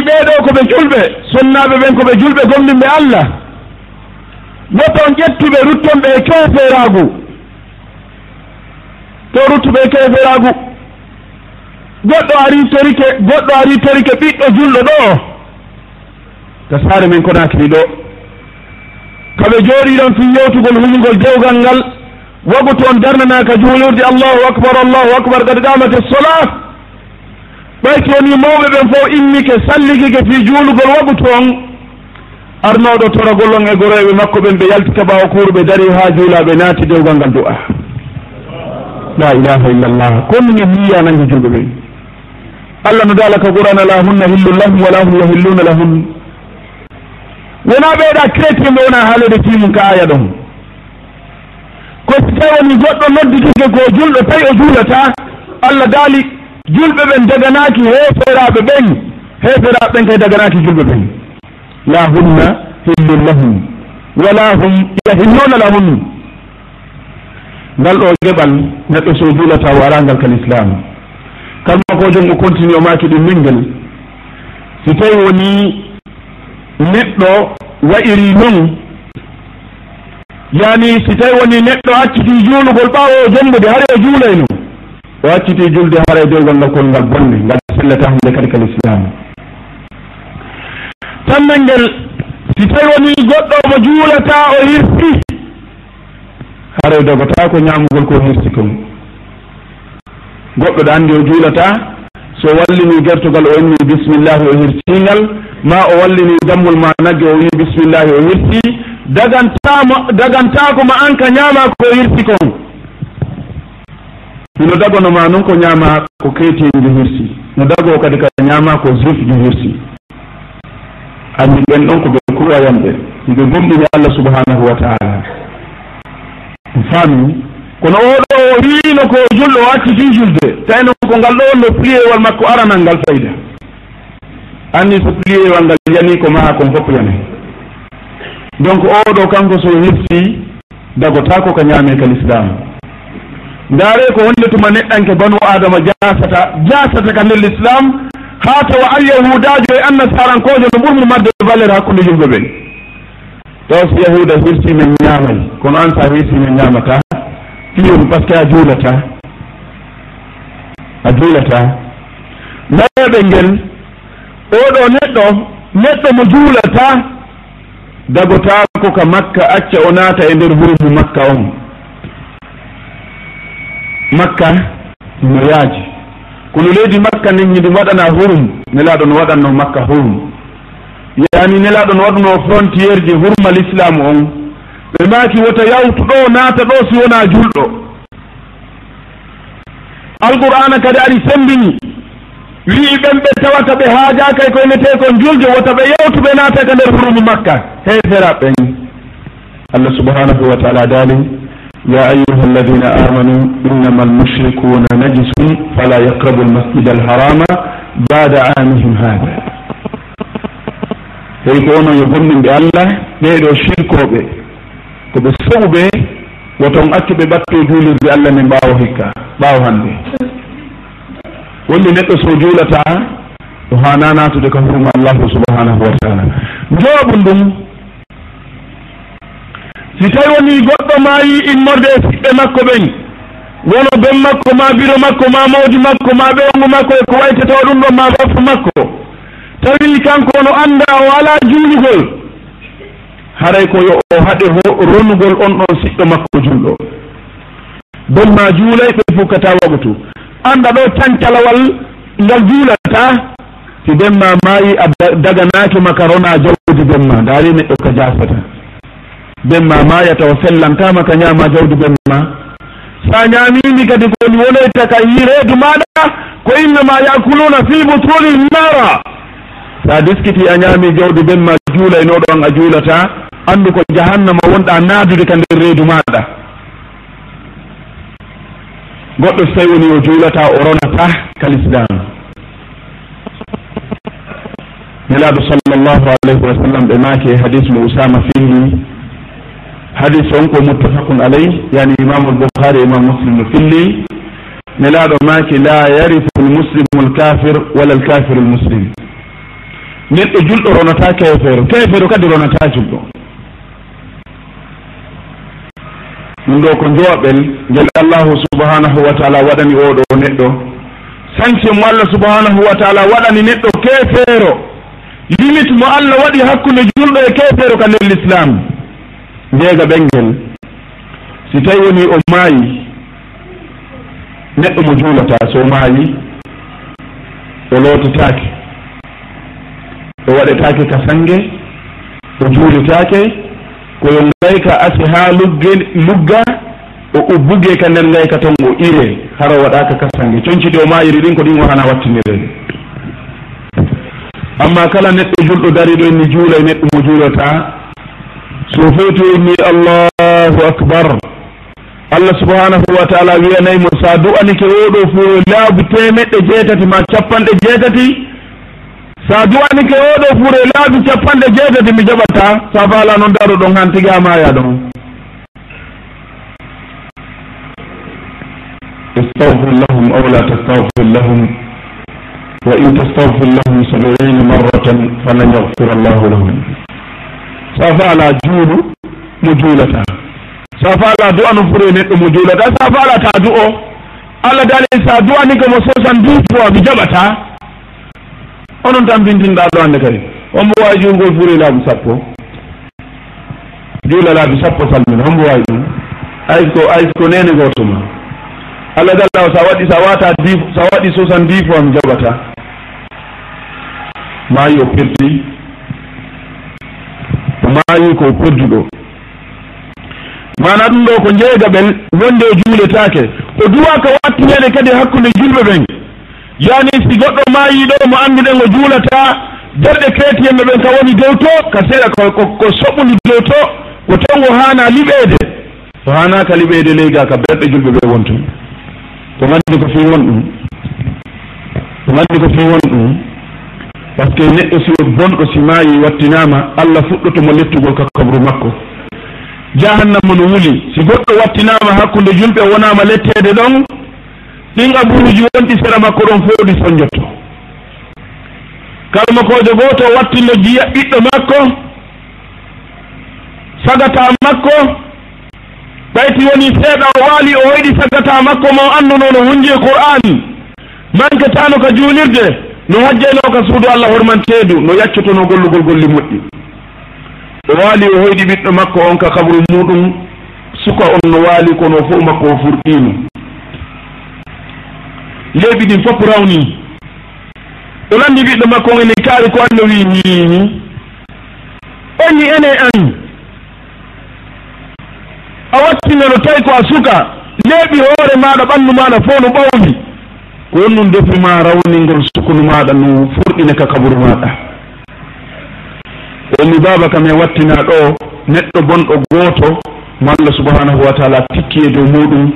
ɓeeɗo ko ɓe julɓe sonnaaɓe ɓen ko ɓe julɓe gomɗinɓe allah. Noton ƴettuɓe ruttonɓe e keferaagu to ruttuɓe e keferaagu goɗɗo ari torike goɗɗo ari torike ɓiɗɗo julɗo ɗo. Ta saare men konakiri ɗo. Kaɓe jooɗiɗon fi yewtugol huñugol dewgal ngal. Wagu toon darnanaka juulurde allahu akbar allahu akbar gad qamate sola. ɓay woni mawɓe ɓen fof immike salligike fi juulugol wagu toon. Arnoɗo toragol on e goroyɓe makko ɓen ɓe yalti kaɓawa kuuru ɓe dari ha juulaɓe naati dewgal ngal du'a. La ilaha illallah. Konnini yiyanange e julɓe ɓen allah no dala ka qur'ana la hunna hillun lahum wala hum yahilluna lahum. Wona ɓeeɗa chrétien ɓe wona haalede timum ka aya ɗon. Ko so tawi woni goɗɗo nodditike ko julɗo tawi o juulata allah daali julɓe ɓen daganaki heferaɓe ɓen heferaɓe ɓen kay daganaki julɓe ɓen. La hunna hillun lahum wala hum yahilluna lahum. Ngal ɗo geɓal neɗɗo so julata warangal kal islam kalma ko jom o continue o maki ɗum mingel si tawi woni neɗɗo wa'iri noon yani si tawi woni neɗɗo acciti juulugol ɓawo jombude haari o juulayno o wacciti julde hara e dewgal ngal kol ngal bonde ngal sellata hunde kadi kal islamu tannal ngel si tawi woni goɗɗo mo juulata o hirsi hara e dogota ko ñamugol ko hirsi kon. Goɗɗo ɗo anndi o juulata so wallini gertogal o inni bisimillahi o hirsingal ma o wallini dammol ma nagge o wi bisimillahi o hirti dagantamo dagantako ma an ka ñama ko hirsi kon. hino dagonoma noon ko ñaama ko keetejo hirsi. No dago kadi ka ñaama ko jufjo hirsi. Andi ɓen ɗon ko ɓe kuwayanɓe hiɓe gomɗini allah subhanahu wa taala. Faami. Kono oɗo o wiino ko julɗo o acci fi julde. Tawi noon ko ngal ɗo no pliewal makko aranal ngal fayda anni so pliewal ngal yani ko maha kon fof yane. Donc oɗo kanko so hirsi dagotako ko ñaame ka l'islam ndaare ko wonde tuma neɗɗanke banu adama jasata jasata ka nder l'islam ha tawa alyahudajo e annasarankojo no ɓurmo madde valeur hakkude yimɓe ɓen taw so yahuda hirsi men ñaamay kono an sa hirsi men ñaamata fiyoni par ce que a juulata a juulata. Nayaɓe ngel oɗo neɗɗo neɗɗo mo juulata dagotako ka makka acca o naata e nder wuro mu makka on. makka no yaaji. Kono leydi makka nen ñiɗum waɗana hurum nelaɗo no waɗanno makka hurum. Yani nelaɗo no waɗuno frontiére ji hurmal islamu on. Ɓe maaki wota yawtu ɗo naata ɗo si wona julɗo. Alqur'ana kadi ari sembini. Wii ɓen ɓe tawata ɓe haajaka e koynete kon julde wota ɓe yewtu ɓe naata ka nder hurumu makka. Heyfera ɓen. Allah subhanahu wa taala daali يا أيها الذين آمنوا إنما المشركون نجس فلا يقربوا المسجد الحرام بعد عامهم هذا. Tawi ko onon yo bonninɓe allah ɓeɗo shirkoɓe koɓe ɓe woton accu ɓe ɓatto juulirde allah ne mbaawa hikka ɓaawa hannde. Wolli neɗɗo so juulata o haana natude ka hurma allahu subhanahu wa taala. Jooɓu ndum si tawi woni goɗɗo maayi immorde e siɓɓe makko ɓen wono ben makko ma biro makko ma mawdi makko ma ɓewngu makko e ko waytata ɗum ɗon ma bappa makko. Tawi kanko no annda o ala juulugol haray ko yo o haɗe ronugol on ɗon siɗɗo makko julɗo bon ma juulay ɓe fukkata wagutu annda ɗo cancalawal ngal juulata si ben ma maayi a daganaaki makarona jawdi ben ma ndaari neɗɗo ka jaafata. ɓen ma maya tawa fellantama ka ñama jawdi ɓen sa ñamimi kadi koni wonoyta ka yireedu maɗa ko innama yakuluna fi butruni nara sa diskiti a ñami jawdi ɓen ma on a juulata andu ko jahannama wonɗa naadude ka nder reedu maɗa. Goɗɗo so tawi woni o juulata o ronata kalislam nelaɗo sallllahu alayhi wa sallam ɓe maaki e hadis mo usama fihi hadis on ko muttafaqun alay yani imamu albuhari imam muslim no filli. Nelaɗo maki la yarifu lmuslimu lkafir wala lkafiru lmuslim neɗɗo julɗo ronata kefeero kefeero kadi ronata julɗo. Ɗum ɗo ko jooɓel ngel allahu subhanahu wa taala waɗani oɗo neɗɗo. Sanction mo allah subhanahu wa taala waɗani neɗɗo kefeero limite mo allah waɗi hakkunde julɗo e kefeero ka nder l'islam ndeega ɓenngel si tawi woni o maayi neɗɗo mo juulata so maayi o lootataake o waɗetaake ka sange o juulitaake koyo ngayka asi haa lugge lugga o ubbuge ka nder ngayka ton o iwe hara o waɗaaka ka sange. Coñciɗe o maayiri ɗin ko ɗin wahana wattinirede amma kala neɗɗo julɗo dariɗo inni juula e neɗɗo mo juulata so fewti inni allahu akbar allah subhanahu wa taala wiyanaymo sa du'anike oɗo fo laabi temeɗɗe jeetati ma capanɗe jeetati sa du'anike oɗo fure laabi capanɗe jeetati mi jaɓata sa faala noon daro ɗon han tiga maya ɗon استغفر لهم أو لا تستغفر لهم وإن تستغفر لهم سبعين مرة فلن يغفر الله لهم sa fa ala juulu mo juulata. Sa fa ala du'a no fure neɗɗo mo juulata. Sa fa ala ta allah dali sa du'ani ko mo sosan du fois mi jaɓata. Onon tan bintinɗa ɗo hande kadi on mbo wawi juulgol fure laabi sappo. Juula laabi sappo salmina on mbo wawi ɗum. Ay ko ay ko nene goto ma. Allah dalla sa waɗi sa wata di sa waɗi sosan di fois mi jaɓata. Ma o perdi maayi ko kodduɗo mana ɗum ɗo ko jeyga ɓen wonde e juuletake ko duwa ka wattinede kadi hakkude julɓe ɓen. Yani si goɗɗo maayi ɗo mo annduɗen o juulata derɗe crétien ɓe ɓen ka woni dow to ka seeɗa ko soɓɓudu dow to ko ton o haana liɓeede. O haanaka liɓeede leyga ka berɗe julɓe ɓe won ton ko nganndi ko fi won ɗum? Ko nganndi ko fi won ɗum? par ce que neɗɗo si o bonɗo si maayi wattinama allah fuɗɗotomo lettugol ka kabru makko. Jahannama no wuli. Si goɗɗo wattinama hakkunde julɓe wonama lettede ɗon ɗin aburuji wonɗi sera makko ɗon fooɗi soñjotto kalmakojo goto wattino jiya ɓiɗɗo makko sagata makko ɓayti woni seeɗa o waali o hoyɗi sagata makko ma o no hunji e qur'an manketano ka juulirde. no hajjayno ka suudu allah hormanteedu no yaccotono gollugol golli moƴƴi. O waali o hoyɗi ɓiɗɗo makko on ka kabru muɗum suka on no waali kono fof makko o furɗiimo leeɓi ɗin fof rawni. O landi ɓiɗɗo makko on enen kaari ko anno wi hihi onni ene an. A wattinga no tawi ko a suka leeɓi hoore maɗa ɓanndu maɗa fof no ɓawndi ko on ɗum defnuma rawni ngol sukunu maɗa no furɗina ka kaburu maɗa. Wonni baba kam e wattina ɗo neɗɗo bonɗo gooto mo allah subhanahu wa taala tikki e dow muɗum.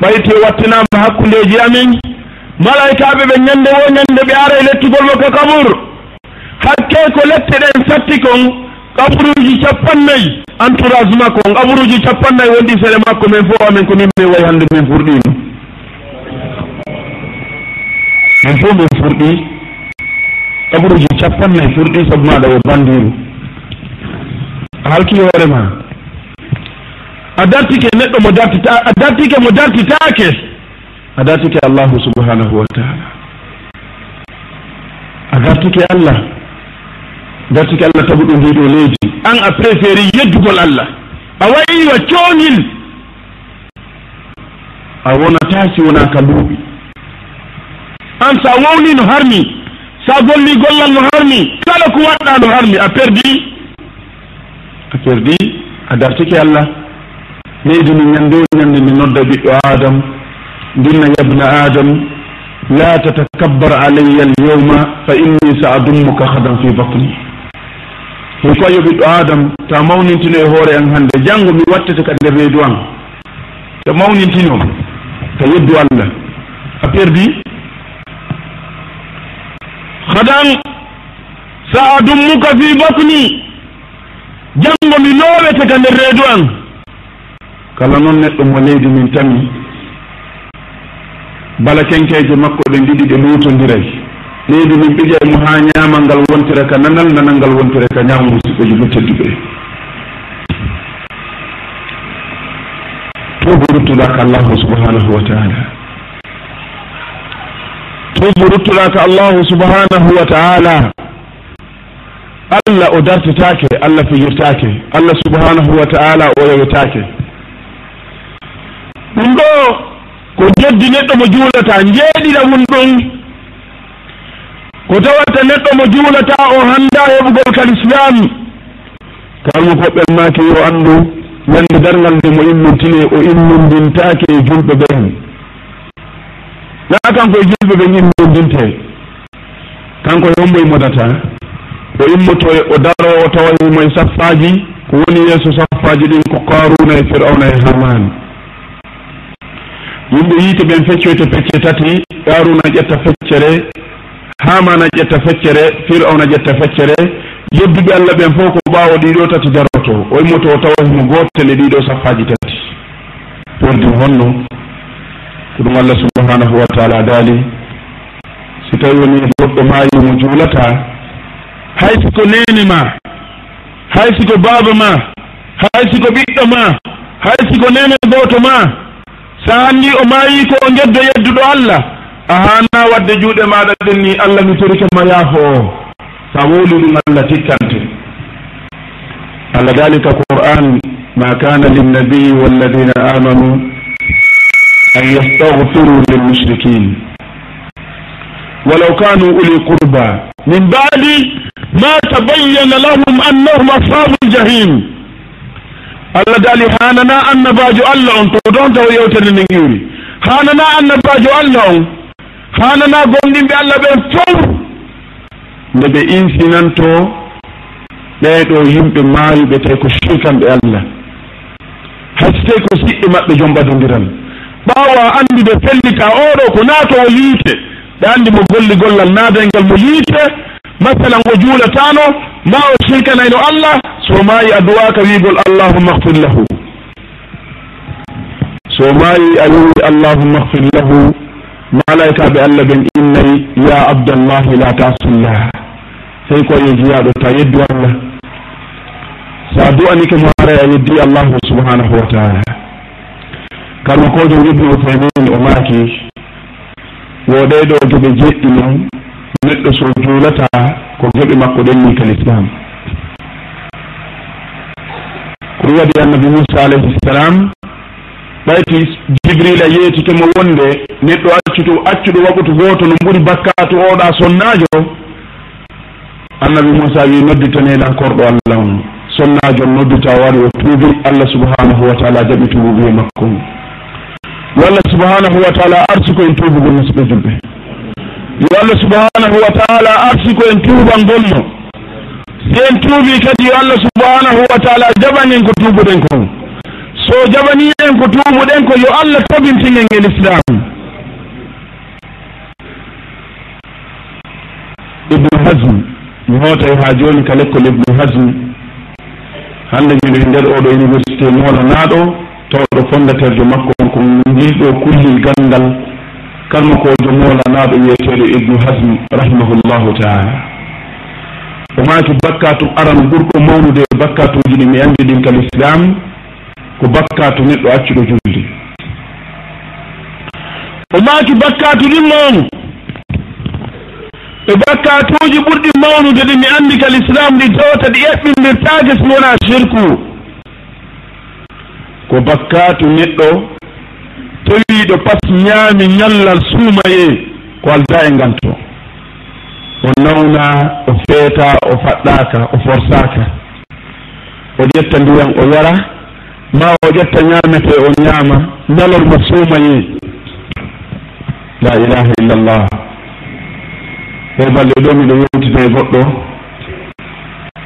Ɓayti o wattinama hakkundeji amin malaikaɓe ɓe ñande wo ñande ɓe ara e lettugol mo ka kabur. Hakke ko lette ɗen satti kon kaburuji capannayyi entourage makko kaburuji capannayyi wonɗi seeɗe makko min fo amin ko min min wayi hande min furɗino. min fof min furɗi kaburuji capannayyi furɗi sabu maɗa yo bandiru. A halki hoore ma. A dartike neɗɗo mo dartita a dartike mo dartitake a dartike allahu subhanahu wa taala. A dartike allah. Dartike allah tabu ɗo ndiɗo leydi. An a préféri yeddugol allah. A wayiwa coñil. A wonata si wona ka luuɓi. an sa wowni no harmi sa golli gollal no harmi kala ko waɗɗa no harmi a perdi? A perdi? A dartike allah? Leydi ndi ñande o ñande mi nodda ɓiɗɗo adam ndinna yabna adam la tatakabbar alayya al yawma fa inni sa adummuka hadan fi batni. Mi fayo ɓiɗɗo adam ta mawnintino e hoore an hannde janngo mi wattete ka nder reedu an to mawnintino ta yeddu allah. A perdi? hadan sa adummuka fi batni. Janngo mi loowete ka nder reedu an kala noon neɗɗo mo leydi min tami bala kenkeje makko ɗe ɗiɗi ɗe luutodiray leydi min ɓiƴa e mo haa ñaamal ngal wontira ka nanal nanal ngal wontira ka ñaama musidɓeji mo tedduɓe. To ko ruttuɗa allahu subhanahu wa taala. ɓeydi ruttuɗaka allahu subhanahu wa taala. Allah o dartitake allah fijirtake allah subhanahu wa taala o yewetake ɗum ɗo ko joddi neɗɗo mo juulata jeeɗiɗa mum ɗum. Ko tawata neɗɗo mo juulata o hannda heɓugol kal islam. Kalmo koɓɓen maake yo anndu yande dargal nde mo immintine o immindintake e julɓe ɓen. na kanko e julɓe ɓe ñin nodinte kanko yombo e, e modata o immoto o daro o tawanimo e saffaji. Ko woni yeeso saffaji ɗin ko karuna e firauna e haman yimɓe yiite ɓen feccoyte pecce tati. Karuna ƴetta feccere. Hamana ƴetta feccere. Firauna ƴetta feccere. Yedduɓe allah ɓen fof ko ɓawo ɗiɗo tati daroto o immoto o tawahimo gotel e ɗiɗo saffaji tati. Tordi honno. ko ɗum allah subhanahu wa taala daali si tawi woni goɗɗo maayi mo juulata hay siko nene ma. Hay siko baaba ma. Hay siko ɓiɗɗo ma. Hay siko nene gooto ma. Sa anndi o maayi ko o geddo yedduɗo allah. A hana wadde juuɗe maɗa ɗen ni allah mi torike ma yaafo o sa wowli ɗum allah tikkante. Allah dalika qur'an ma kana linnabiyi walladina amanu an yastagfiru lilmushrikin walaw kanu uli qurba min badi ma tabayyana lahum annahum ashabu ljahim allah daali hanana annabajo allah on to ɗon taw yewtere nden iwri hanana annabajo allah on hanana gonɗinɓe allah ɓen fof nde ɓe insinanto ɓeɗo yimɓe maayuɓe tawi ko sirkanɓe allah hay tawi ko siɗɗe maɓɓe jom ɓadodiran ɓaawa anndude fellita oɗo ko naatowo yiite. Ɓe anndi mo golli gollal naadalngal mo yiite. Masalan o juulatano ma o sirkanayno allah so maayi a duwaka wiigol allahumma hfir lahu. So maayi a wiwi allahumma hfir lahu. Malaikaɓe allah ɓen innayi ya abdallahi la tasillah sey koye jiyaɗo ta yeddu allah. Sa du'anike mo haray a yeddi allahu subhanahu wa taala. kalmakojo ibnu utaymin o maaki woɗeɗo geɓe jeɗɗi noon neɗɗo so juulata ko geɓe makko ɗenni kal islam ko ɗum waɗi annabi moussa alayhi salam ɓayti jibrila yeetike mo wonde neɗɗo accuto accuɗo waɓutu gooto no ɓuri bakkatu oɗa sonnajo annabi moussa wi nodditaneɗan korɗo allah on. Sonnajo noddita o wari o tuubi allah subhanahu wa taala jaɓitumo biye makko yo allah subhanahu wa taala arsi ko en tuubugol musidɓe julɓe. Yo allah subhanahu wa taala arsi koyen tuuban gonno si en tuubi kadi yo allah subhanahu wa taala jaɓan en ko tuubuɗen ko so jaɓani en ko tuubuɗen ko yo allah tabintin e l'islam ibnu hasm mi hotay ha joni ka lekkol ibnu hasm hande miɗo e nder oɗo université moolanaaɗo tawɗo fondateur jo makko on ko ngilɗo kullil gandal kalmakojo molanaɗo wiyeteɗo ibnu hasm rahimahullahu taala. O maki bakkatum aran ɓurɗo mawnude e bakkatuji ɗi mi andi ɗin kal islam ko bakkatu neɗɗo accuɗo julde. O maki bakkatu ɗin mawnu e bakkatuji ɓurɗi mawnude ɗi mi andi kal islam ɗi tawata ɗi eɓɓindirtake so wona shirku. ko bakkatu neɗɗo tawiɗo pas ñaami ñallal suumaye ko alda e nganto. O nawna o feeta o faɗɗaka o forsaka o ƴetta ndiyam o yara ma o ƴetta ñaamete o ñaama ñalorma suumaye. La ilaha illallah e balɗe ɗo miɗo yewtina e goɗɗo.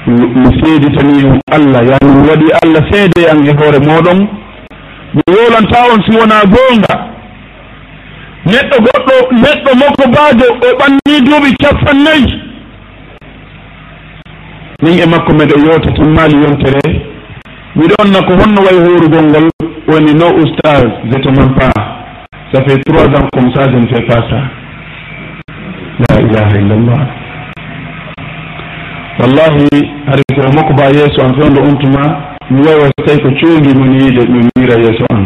mi seeditani on allah yani mi waɗi allah seede an e hoore moɗon mi wolanta on si wona goonga. Neɗɗo goɗɗo neɗɗo makko baajo o ɓanni duuɓi capan nayyi min e makko meɗo yewta timmali yontere. Miɗonna ko honno way horugol ngol woni no oustage jete man pas ça fait trois ans comme ça je ne fais pas ça. La ilaha illallah. wallahi haɗa kira e makko ba yeeso an fewndo tuma mi wawa so tawi ko coongi mon yiide mi mira yeeso an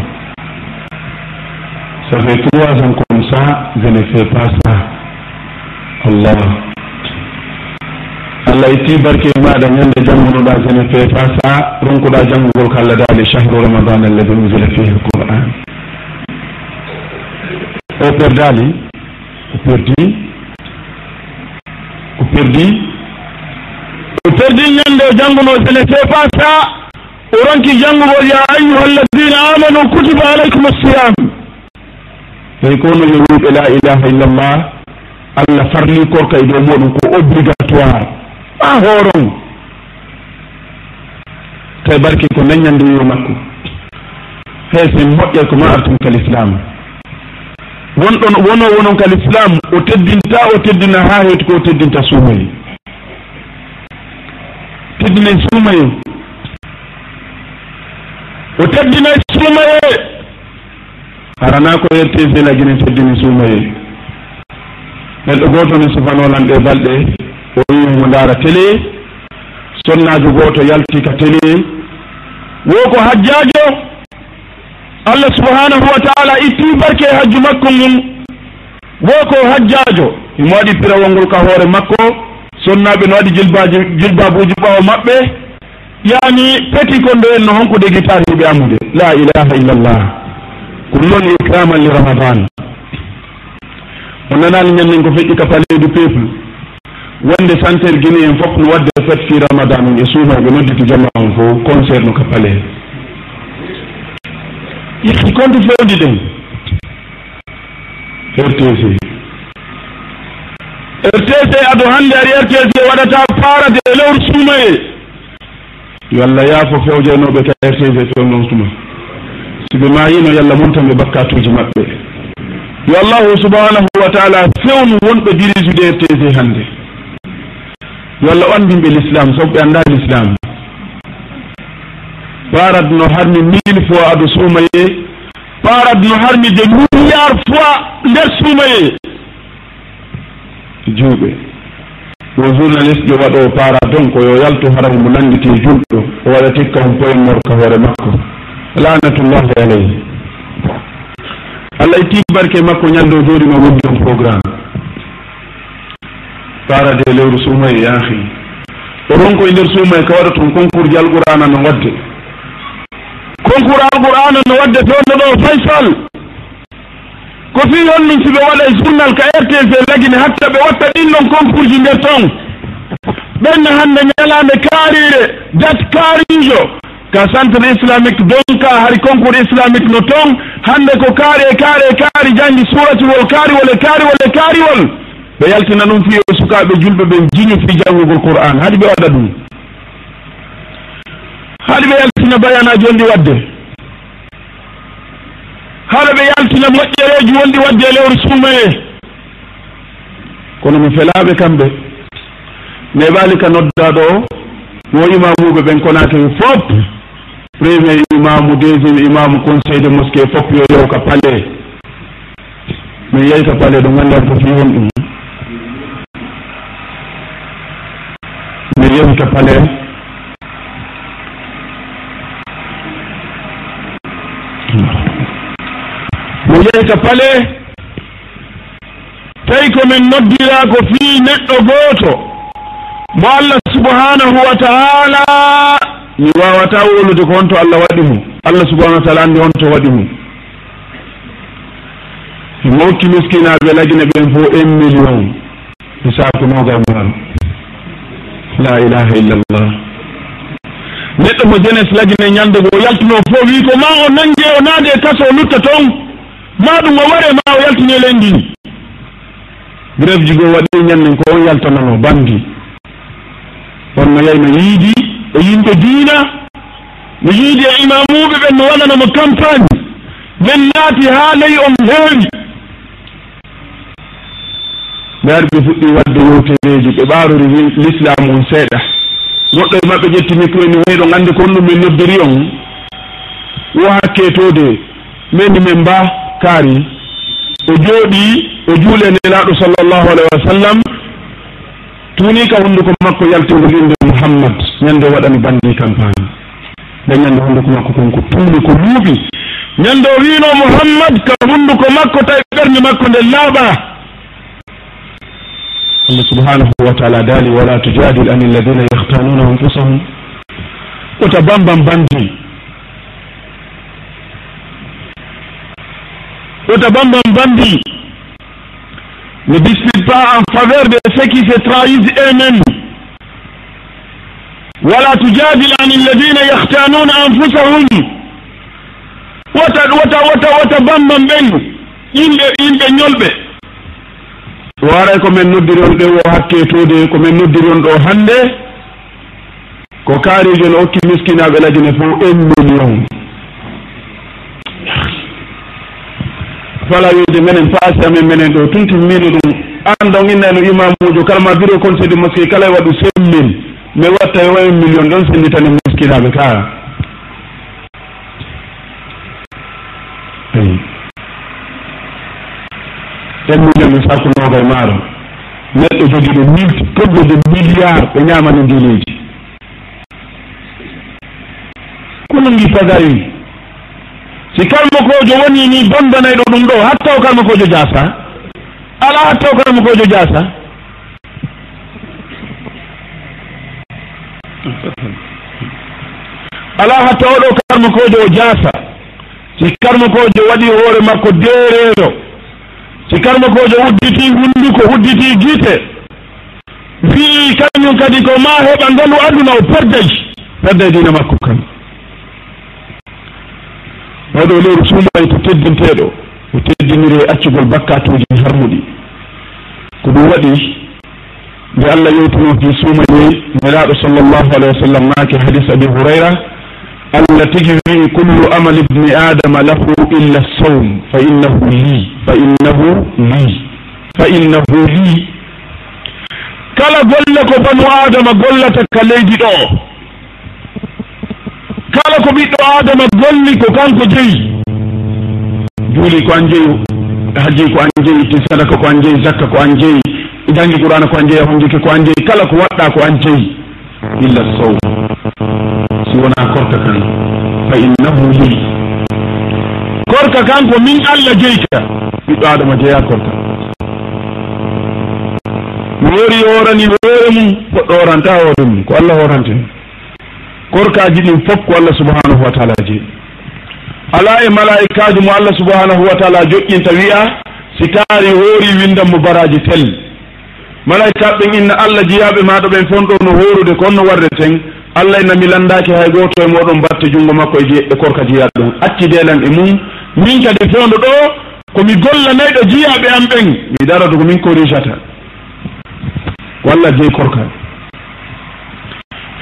ça fait trois ans comme ça je ne fais pas ça. Allah. Allah itti barke maɗa ñande janngunoɗa je ne fais pas ça. Ronkuɗa janngugol ko allah daali chahru ramadan alladi usila fihi l o perdali o perdi o perdi E perdi ñande e o jannguno sene sefa sa o ronki janngugol ya ayuha alladina amanu kutiba alaykum assiyam. Ɓey kono yo wiɓe la ilaha illallah allah farli korka e dow muɗum ko obligatoire. Ma hooron tawi barki ko daññande wiwo makko. Hey sen moƴƴere ko ma artum kal islam. Wonɗon wono wonon kal islam o teddinta o teddina ha heeti ko o teddinta suumoyi tabbinay e suumaye o tabbinay e suumaye arana ko yerte e lagine tabbini suumaye neɗɗo gooto ne sufanolan ɗe balɗe o wi mo ndaara télé sonnajo gooto yalti ka télé wo ko hajjajo allah subhanahu wa taala itti barke hajju makko ngun wo ko hajjajo imo waɗi pirawol ngol ka hoore makko. sonnaɓe no waɗi jilbaji jilbabuji ɓawo maɓɓe. Yani peti kondo en no honkude gitariɓe amude. La ilaha illallah. Ɗum noon ikraman li ramadan. O nanani ñannen ko feƴƴi ka paledu peuple wonde santere guine en fof no wadde fête fi ramadan um e suumaɓe nodditi jama on fo concert no ka pale yetti konto fewndi ɗen rtc rtc ado hannde ari rtc waɗata parade e lewru suumaye yo allah yaafo fewjanoɓe ka rtc fewnon tuma siɓe mayino yo allah montan ɓe bakkatuji maɓɓe. Yo allahu subhanahu wa taala fewnu wonɓe dirige de rtc hannde yo allah ɓandinɓe l'islam sabu ɓe annda l'islam. Paradno harmi mille fois aɗo suumaye paradno harmi de milliard fois nder suumaye juuɓe. O journaliste jo waɗo para donc yo yaltu haram mo nannditi e julɗo o waɗa tikka on poyen morka hoore makko. Lanatullahi alayhi. Allah itti barke makko ñalɗo e jooɗima wondi on programme. Parade e lewru suumaye yaahi. O ronko e nder suumaye e ka waɗa toon concours ji alqur'ana no wadde. Concours alqur'ana no wadde fewno ɗo faysal! ko fi on ɗum siɓe waɗa e journal ka rtv lagine hatta ɓe watta ɗin ɗon concours ji nder ton. Ɓenne hannde ñalande kaarire date kaarijo ka centre islamique donka hari concours islamique no toon hannde ko kaari e kaari e kaari jangi suratiwol kaariwol e kaariwol e kaariwol. Ɓe yaltina ɗum fi e sukaaɓe julɓe ɓe jiñu fi janngugol qur'an. Haɗi ɓe waɗa ɗum. Haɗi ɓe yaltina bayanaji on ɗi waɗde haɗa ɓe yaltina moƴƴereji wonɗi wadde e lewru suumaye kono mi felaɓe kamɓe mais ɓaalika noddaɗo o mo imamuɓe ɓen konake fop premier imamu deuxiéme imamu conseil de mosqué fof yo yew ka palais min yeyta palais ɗo gandan ko fi won ɗum. Min yewta palais yeyta pale tawi komin noddira ko fii neɗɗo gooto mo allah subhanahu wa taala mi wawata wolude ko honto allah waɗi mum. Allah subahanahu wa taala anndi honto waɗi mum. Himo hokki miskinaɓe lagina ɓen fo un million. Mi saku nogal ngal la ilaha illa llah neɗɗo mo jeunesse lagine ñande go yaltuno fo wi ko ma o nangue o naade e kaso o lutta toon ma ɗum o ware ma o yaltini lendi ndi grève ji goo waɗi ñanden ko on yaltanano bandi on wonno yayno yiidi e yimɓe diina. No yiidi e imamuɓe ɓen no waɗanamo campagne. Min naati haa leyi on heewi. Ndaari ɓe fuɗɗi wadde yewtereeji ɓe ɓaarori l'islam on seeɗa. Goɗɗo e maɓɓe ƴetti micro ni wayɗo nganndi ko honɗum min noddiri on. Wo hakketode meni min mbaa. kaari o jooɗi o juule nelaaɗo sallllahu alayhi wa sallam tuuni ka hunnduko makko yaltingol innde mouhammad ñannde waɗani banndi campagne. Nde ñannde hunnduko makko kon ko tuuni ko luuɓi ñannde o wiino mouhammad ka hunnduko makko tawi ɓernde makko nde laaɓa. Allah subhanahu wa taala daali wala tujadil an alladina yahtanuna anfusahum. Wota bambam bandi bambambi ne dispute pas en faveur de ceux qui se trahissent eux-mêmes. Wala tujadil an alladina yahtanuna anfusahum. عن الذين يختانون أنفسهم وتبمم ɓen yimɓe yimɓe ñolɓe waray aray komin noddiri on ɗen o hakketude komin noddiri on ɗo hannde. Ko kaarijo no hokki miskinaɓe lajine fo un million. falaweje menen paasi amen menen ɗo tuntimmino ɗum. An ɗon innano imamujo kala ma bureau conseil de mosqué kala e waɗu cinq mille mi watta e wayi million ɗon sennditani miskinaɓe kaa ten million ɓe sakkunoga e maaro. Neɗɗo jogii ɗo mille toggoje milliard ɓe ñamani ndineji kono gi pagayi si kalmakojo woni ni bambanayɗo ɗum ɗo hatta o kalmakojo jasa ala hatta o kalmakojo jasa ala hatta oɗo karmakojo o jasa si karmakojo waɗi hoore makko dereɗo si karmakojo udditi hunduko udditi guite wii kañum kadi ko ma heɓa ngalu aduna o perdaji perda dina makko kam oɗo lewru suumani to teddinteɗo o teddiniri e accugol bakkatuji harmuɗi. Ko ɗum waɗi nde allah yewtuno fi suumani nelaɗo sallllahu alayhi wa sallam maake hadis abi hurayra allah tigi wi kullu amal ibni adama lahu illa sawm fa innahu li fa innahu li fa innahu li kala golle ko banu adama gollata ka leydi ɗo. kala ko ɓiɗɗo adama golli ko kanko jeyi. Juuli ko an jeyi haji ko an jeyi ti sadaka ko an jeyi zakka ko an jeyi jangi qur'ana ko an jeyi honjike ko an jeyi kala ko waɗɗa ko an jeyi illa sow si wona korka kan fa innahu li korka kan ko min allah jeyka ɓiɗɗo adama jeeya korka. Mi wori yorani hoore mum goɗɗo oranta hoore mum ko allah horante korkaji ɗin fof ko allah subhanahu wa taala jeeɗi ala e malaikaji mo allah subhanahu wa taala joƴƴinta wiya si taari hoori windan mo baraji tel. Malaikaɓe ɓen inna allah jiyaɓe maɗo ɓen fonɗo no horude kon no warde ten. Allah ina mi landaki hay goto e moɗon batte junngo makko e, e korka jeeyaɗo ɗon accidelan e mum min kadi fewndo ɗo komi gollanayɗo jiyaɓe am ɓen. Mi darata komin korijata walla jeyi korka.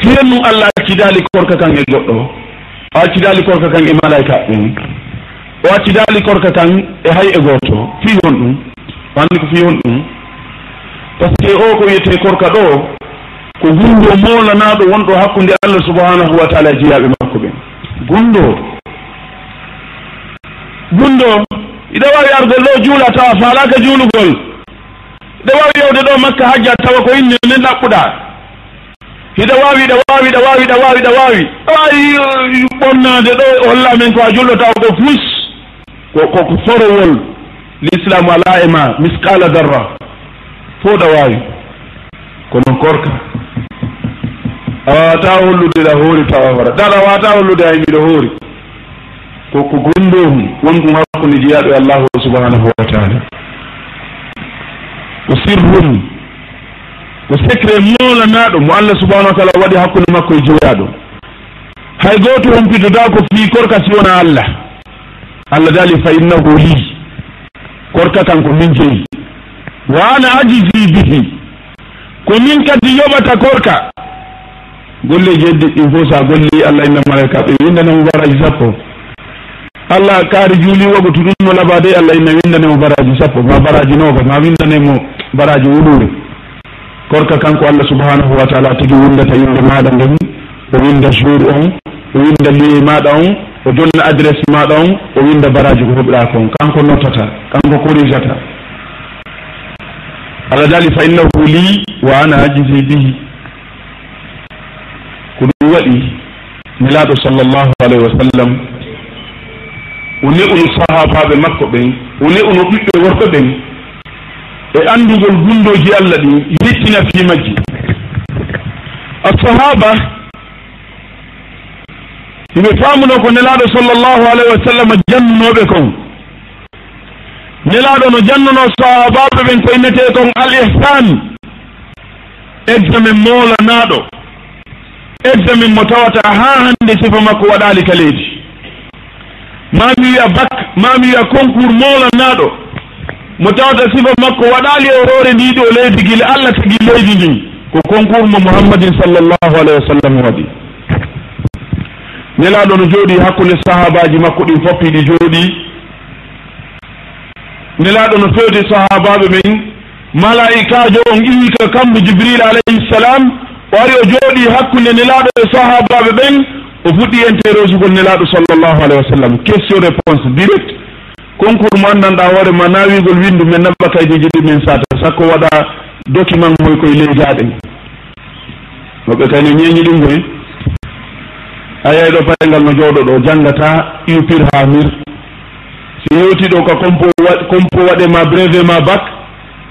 fiyen fiyennu allah accidali korka kan e goɗɗo. O accidali korka kan e malaika ɓen o accidali korka kan e hay e gooto fi hon ɗum. Anni ko fi hon ɗum. Par ce que o ko wiyete korka ɗo ko gunndo molanaɗo wonɗo hakkunde allah subhanahu wa taala e jeyaɓe makko ɓen. Gunndo gunndo iɗa wawi argol ɗo juula tawa faalaka juulugol. Iɗa wawi yewde ɗo makka hajja tawa ko inne nen ɗaɓɓuɗa. hiɗa wawi ɗa wawi ɗa wawi ɗa wawi ɗa wawi awawi ɓomnade ɗo e holla men ko a jullotaw ko fus koko forowol. L'islamu ala e ma misqala darra. Fo ɗa wawi kono korka. A wawata hollude ɗa hoori tawa wara. Ɗaɗa wawata hollude hay mbiɗo hoori. Koko gonɗohum wonɗum hakkude jeeyaɗo e allahu subhanahu wa taala. Ko sirrum ko secret molanaɗo mo allah subahanahu wa taala waɗi hakkude makko e joyaɗo. Hay goto humpitoda ko fi korka si wona allah. Allah dali fa innahu li. Korka kan ko min jeeyi wa ana ajisi bihi. Ko min kadi yoɓata korka. Golle jeddi ɗin fof sa golli allah inna malaika ɓe windanamo baraji sappo. Allah kaari juuli wogo to ɗum no labade allah inna windanemo baraji sappo. Ma baraji nogas ma windanemo baraji wuɗure korka kanko allah subhanahu wa taala tigi windata inde maɗa nden o winda jour on o winda liye maɗa on o jonna adresse maɗa on o winda baraji ko heɓɗa kon. Kanko notata kanko corrigata allah dali fa innahu li wa ana ajisi bihi. Ko ɗum waɗi nelaɗo sallllahu alayhi wa sallam o ne'uno sahabaɓe makko ɓen o ne'uno ɓiɓɓe worɓe ɓen e anndugol gunndooji allah ɗin littina fii majji asahaba hiɓe faamuno ko nelaaɗo sallllahu alayhi wa sallam jannunooɓe kon. Nelaaɗo no jannuno sahabaɓe ɓen koynetee kon al ihsan examen moolanaaɗo. Examen mo tawata haa hannde sifa makko waɗaali ka leydi mami wiya bac mami wiya concours moolanaaɗo. mo tawata sifa makko waɗali e hoore ndi ɗo leydi gila allah tagi leydi ndi. Ko concours mo mouhammadin sallllahu alayhi wa sallam waɗi. Nelaɗo no jooɗi hakkude sahabaji makko ɗin foppiɗi jooɗi. Nelaɗo no fewde sahabaɓe men malaikajo on iwika kammo jibril alayhi salam o ari o jooɗi hakkunde nelaɗo e sahabaɓe ɓen o fuɗɗi interrogegol nelaɗo sallllahu alayhi wa sallam. Question réponse direct concours mo anndanɗa hoore ma nawigol windu min naɓɓa kaydeji ɗi min sata sakko waɗa document moy koye leydaɗe noɓe kayno ñeñi ɗum koy a yey ɗo payngal no jooɗo ɗo janggata upir ha mir si yewti ɗo ko compo compo waɗema brevet ma bac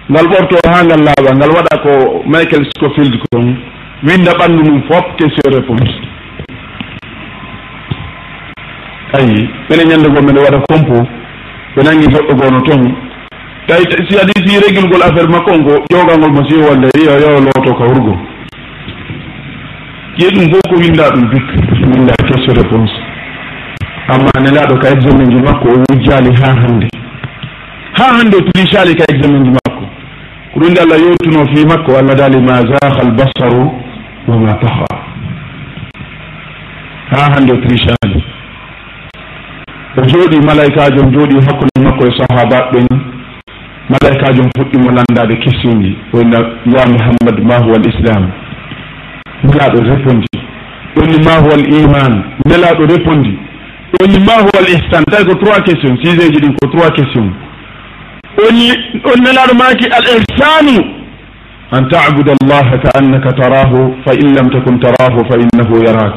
ngal ɓorto ha ngal laaɓa ngal waɗa ko michael scofield kon winda ɓanndu mum fof question réponse. Ayi mene ñannde goo mene waɗa compo. ko nangi goɗɗo gono toon kay si adi si régulgol affaire makko on ko ƴoogangol mo siyo walla yo yo looto ka hurgo ƴiye ɗum fof ko winda ɗum bik winda question réponse. Amma nelaɗo ka examen ji makko o wujjali ha hande ha hande o tricali ka examen ji makko. Ko ɗum nde allah yewtuno fi makko allah dali ma zaha al basaru wa ma taha ha hande o tricali o jooɗi malaikajom jooɗi hakkude makko e sahaba ɓen malaikajom fuɗɗimo landade questionji wona ya mouhammad ma huwa l islam nelaɗo répondi ɗonni ma huwa l iman nelaɗo répondi ɗonni ma huwa l ihsan tawi ko trois question sujet ji ɗin ko trois question oni on nelaɗo maki al ihsanu an tabuda allaha ka annaka tarahu fa in lam takun tarahu fa innahu yarak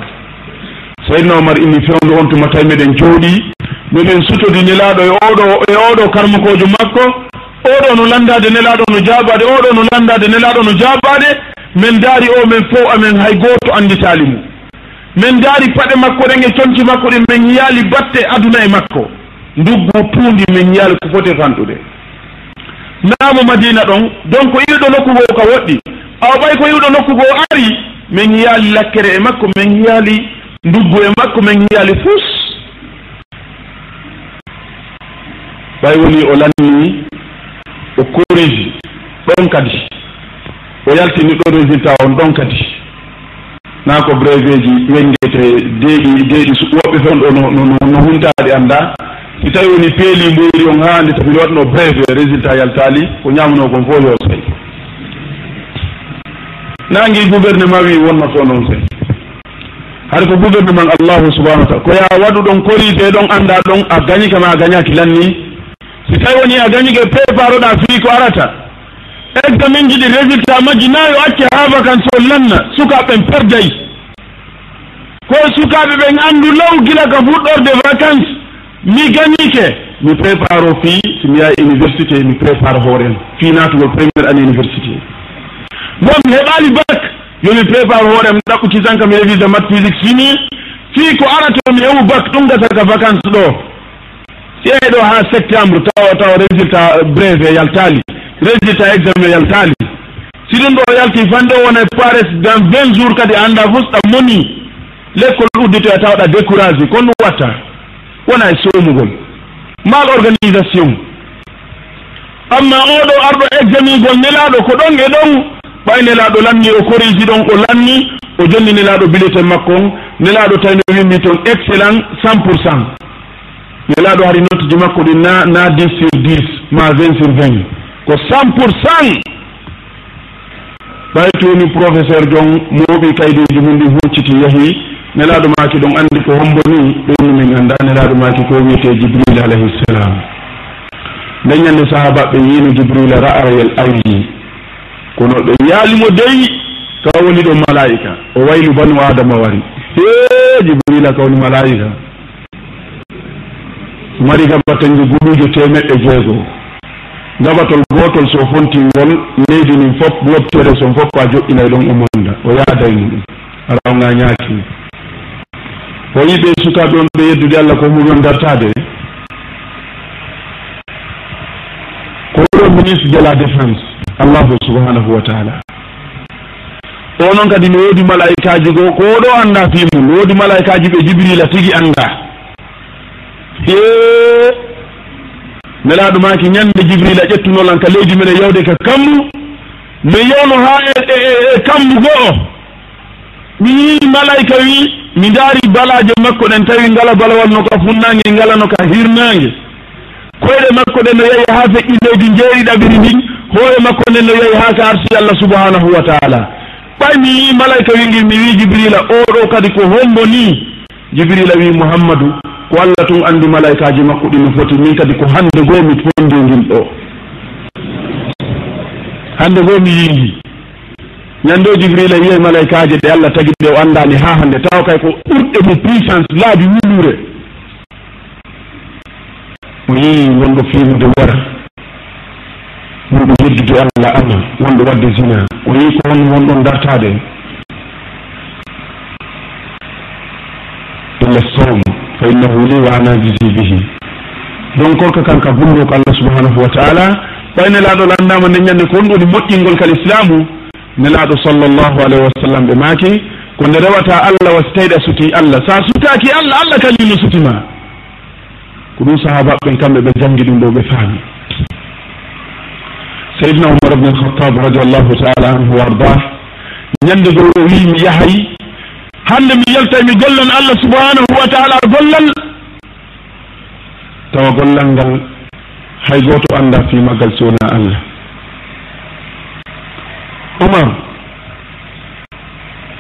sayidna omar inni fewndo on tuma tawi meɗen jooɗi miɗen sutodi nelaɗo e oɗo e oɗo karmakojo makko. Oɗo no landade nelaɗo no jabade oɗo no landade nelaɗo no jabade. Min daari o min fof amen hay goto anditali mum min daari paɗe makko ɗen e conci makko ɗen min yiyaali batte aduna e makko. Nduggu tuundi min yiyaali ko foti fanɗude naamo madina ɗon donc iwɗo nokkugo ka woɗɗi. Awa ɓay ko iwɗo nokkugo ari min yiyaali lakkere e makko min yiyaali nduggu e makko min yiyaali fus ɓay woni o lanni o corrige ɗon kadi. O yaltini ɗo résultat on ɗon kadi. Na ko brevet ji wengete deeɗi deeɗi woɓɓe fen ɗo no huntaɗe annda. Si tawi woni peeli mboyri on haa nde tafino waɗno brevet résultat yaltaali ko ñaamno kon fof yo say nangi gouvernement wi wonno to noon sey hade ko gouvernement allahu subahana wa taala ko ya waɗu ɗon corrigé ɗon annda ɗon a gañi kama a gañaki lanni si tawi woni a dañike préparoɗa fii ko arata. Egga ji ɗi résultat majji nayo acce ha vacance o lanna sukaɓeɓen perdayi. Ko sukaɓe ɓen andu law gila ka fuɗɗorde vacance mi gañike mi préparo fii somi yaha université mi prépare hoorem fii natugol premiére année université. Bon mi heɓali bac yomi prépare hoorem ɗaɓɓu kisanka kam révise mat physique fini. Fii ko arata mi hewu bac ɗum gasaka vacance ɗo. si yeyi ɗo ha septembre tawa tawa résultat brevet yaltali résultat examen yaltali. Si ɗum ɗo yalti fande wona e pares dans vingt jours kadi anda fusɗa moni. L'école udditoya e tawa ɗa découragé kon ɗum watta. Wona e somugol. Mal organisation. Amma oɗo arɗo examen gol nelaɗo ko ɗon e ɗon ɓay nelaɗo lanni o corrigi ɗon o lanni o jonni nelaɗo bulletin makko on. Nelaɗo tawino wimmi toon excellent cent pour cent. nelaɗo hari note ji makko ɗi na na dix sur dix ma 20 sur 20 ko cent pour cent. Ɓay toni professeur jon mooɓi kaydeji mum ɗi hucciti yeehi nelaɗo maki ɗon andi ko hombo ni ɗonni min anda nelaɗo maki ko wiyete jibril alayhi salam nden ñande sahabaɓe yino jibrila ra'arayel ayyi kono ɓe yaalimo dey ka woni ɗo malaika o waylu banu adama wari. He jibrila kawni malaika mari gabatañgu guɗuujo temeɗɗe jeegoo gabatol gotol so fonti ngol leydi nin fof wobtere son fof ko a joƴƴinay ɗon e umonda o yaaday muɗum. Arawnga ñaaki. O yiɓe sukaɓe on ɓe yeddude allah ko muɗon dartade ko ɗo ministre de la défense allahu subhanahu wa taala. O noon kadi ne woodi malaikaji goo ko oɗo anda fimum ne woodi malaikaji ɓe jibrila tigi anda e nelaɗo maki ñande jibrila ƴettunolan ka leydi mene yawde ka kammu. Mi yewno ha e, e, e, e kammu go'o. Mi yii malayka wi mi daari balaje makko ɗen tawi ngala balawal no ka funnange ngala no ka hirnange koyɗe makko ɗen no yeehi ha feƴƴi leydi jeeriɗaɓiri ndin hoore makko nden no yeehi ha ka arsi allah subhanahu wa taala. Ɓay mi yi malayka wingil mi wi jibrila oɗo kadi ko hombo ni jibrila wi mouhammadou ko allah tun andi malaikaji makko ɗi no foti min kadi ko hande goo mi fondi ngin ɗo. Hande goo mi yiingi ñande o jibrila wiye malaikaji ɗe allah tagi ɗe o andani ha hande taw kay ko ɓurɗe mo puissance laabi wulure o yii wonɗo fimude wara. Wonɗo yeddude allah ama wonɗo wadde zina. O yii ko won wonɗon dartade illa sowmo fa innahu li wa ana jisi bihi. Donc korka kanka gunno ko allah subhanahu wa taala. Ɓay nelaɗo landama nden ñande ko wonɗoni moƴƴingol kal islamu nelaɗo sallllahu alayhi wa sallam ɓe maaki ko nde rewata allah wasi tawiɗa suti allah. Sa sutaki allah allah kañumno sutima ko ɗum sahabaɓen kamɓe ɓe jangi ɗum ɗo ɓe faami. Seydna umar bne alhatab radiallahu taala anhu wa ardah ñande go o wi mi yahay hande mi yaltay mi gollan allah subhanahu wa taala gollal. Tawa gollal ngal hay goto anda si wona allah. Omar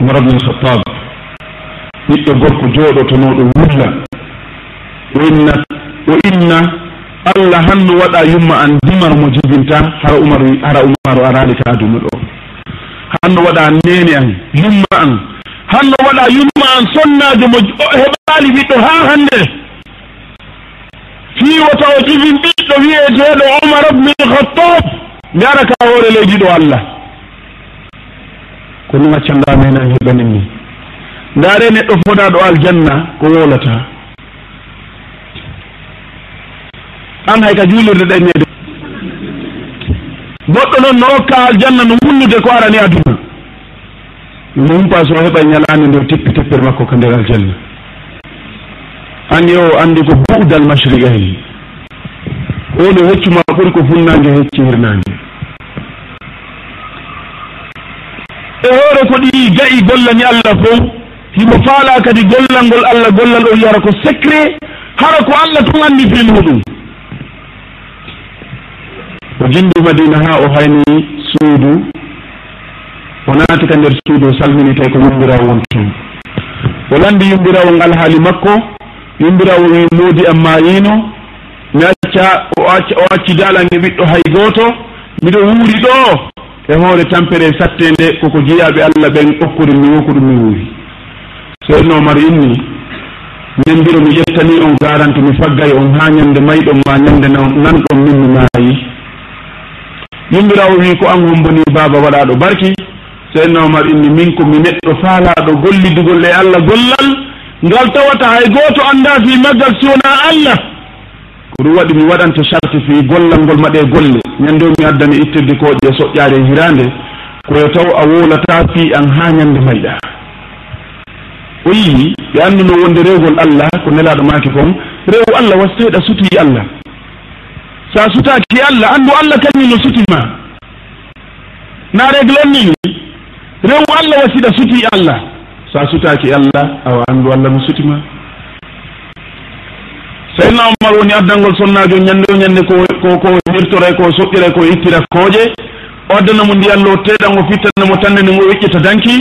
omar abne alkhatab ɓiɗɗo gorko jooɗotonoɗo wulla. O inna o inna allah hanno waɗa yumma an dimar mo jibinta hara umar hara umaru arali ka aduna ɗo. Hanno waɗa nene an yumma an hanno waɗa yumma an sonnajo mo heɓali ɓiɗɗo ha hande fiwata o jibin ɓiɗɗo wiyeteɗo omar bnil khattab ara ka hoore leydi ɗo allah. Ko ɗum accandamen an heɓanin ni. Ndaare neɗɗo foɗaɗo aljanna ko wolata an hay ka juulirde ɗañede goɗɗo noon no hokka aljanna no hunnude ko arani aduna. numpas o heɓa ñalande nde teppi tippi teppere makko ko nder aljanna. Anni o andi ko budal mashriga hen ono heccuma ɓuri ko funnange hecci hirnange e hoore ko ɗi gayi gollani allah fo himo faala kadi gollal ngol allah gollal o yiyara ko secret hara ko allah tun andi fi muɗum. O jindi madina ha o hayni suudu o naati ka nder suudu salmini tawi ko yumbirawo won toon o landi yumbirawo ngal haali makko yumbirawo wi e moodi am mayino mi acca o acca o acci jaalange ɓiɗɗo hay gooto miɗo wuuri ɗo. E hoore tampere sattende koko jeeyaɓe allah ɓen ɓokkuri mi woku ɗum mi wuuri. Seydno omar inni min mbiro mi ƴettani on garante mi faggay on ha ñande mayɗon ma ñande nanɗon min mi maayi. Yumbirawo wi ko an homboni baba waɗaɗo barki. seydna omar inni min ko mi neɗɗo faalaɗo gollidugol e allah gollal. Ngal tawata hay gooto annda fi maggal siwona allah. Ko ɗum waɗi mi waɗanta charte fi gollal ngol maɗe golle. Ñande o mi addani ittirde koɗe soƴƴaade e, e hirande koye taw a wolata fi an haa ñande mayɗa o yii ɓe annduno wonde rewgol allah ko nelaɗo maaki kon rew allah wasteɗa sutoyi allah. So a sutaaki allah anndu allah kañum no sutima na reglon nini rewu allah wasiɗa suti allah. Sa sutaki allah awa andu allah no sutima seydna omar woni addangol sonnajo ñande o ñande ko ko hirtore ko soɓɓira ko ittira kooƴe o addanamo ndiyallo teɗan o fittanamo tannde nde ngo weƴƴita danki.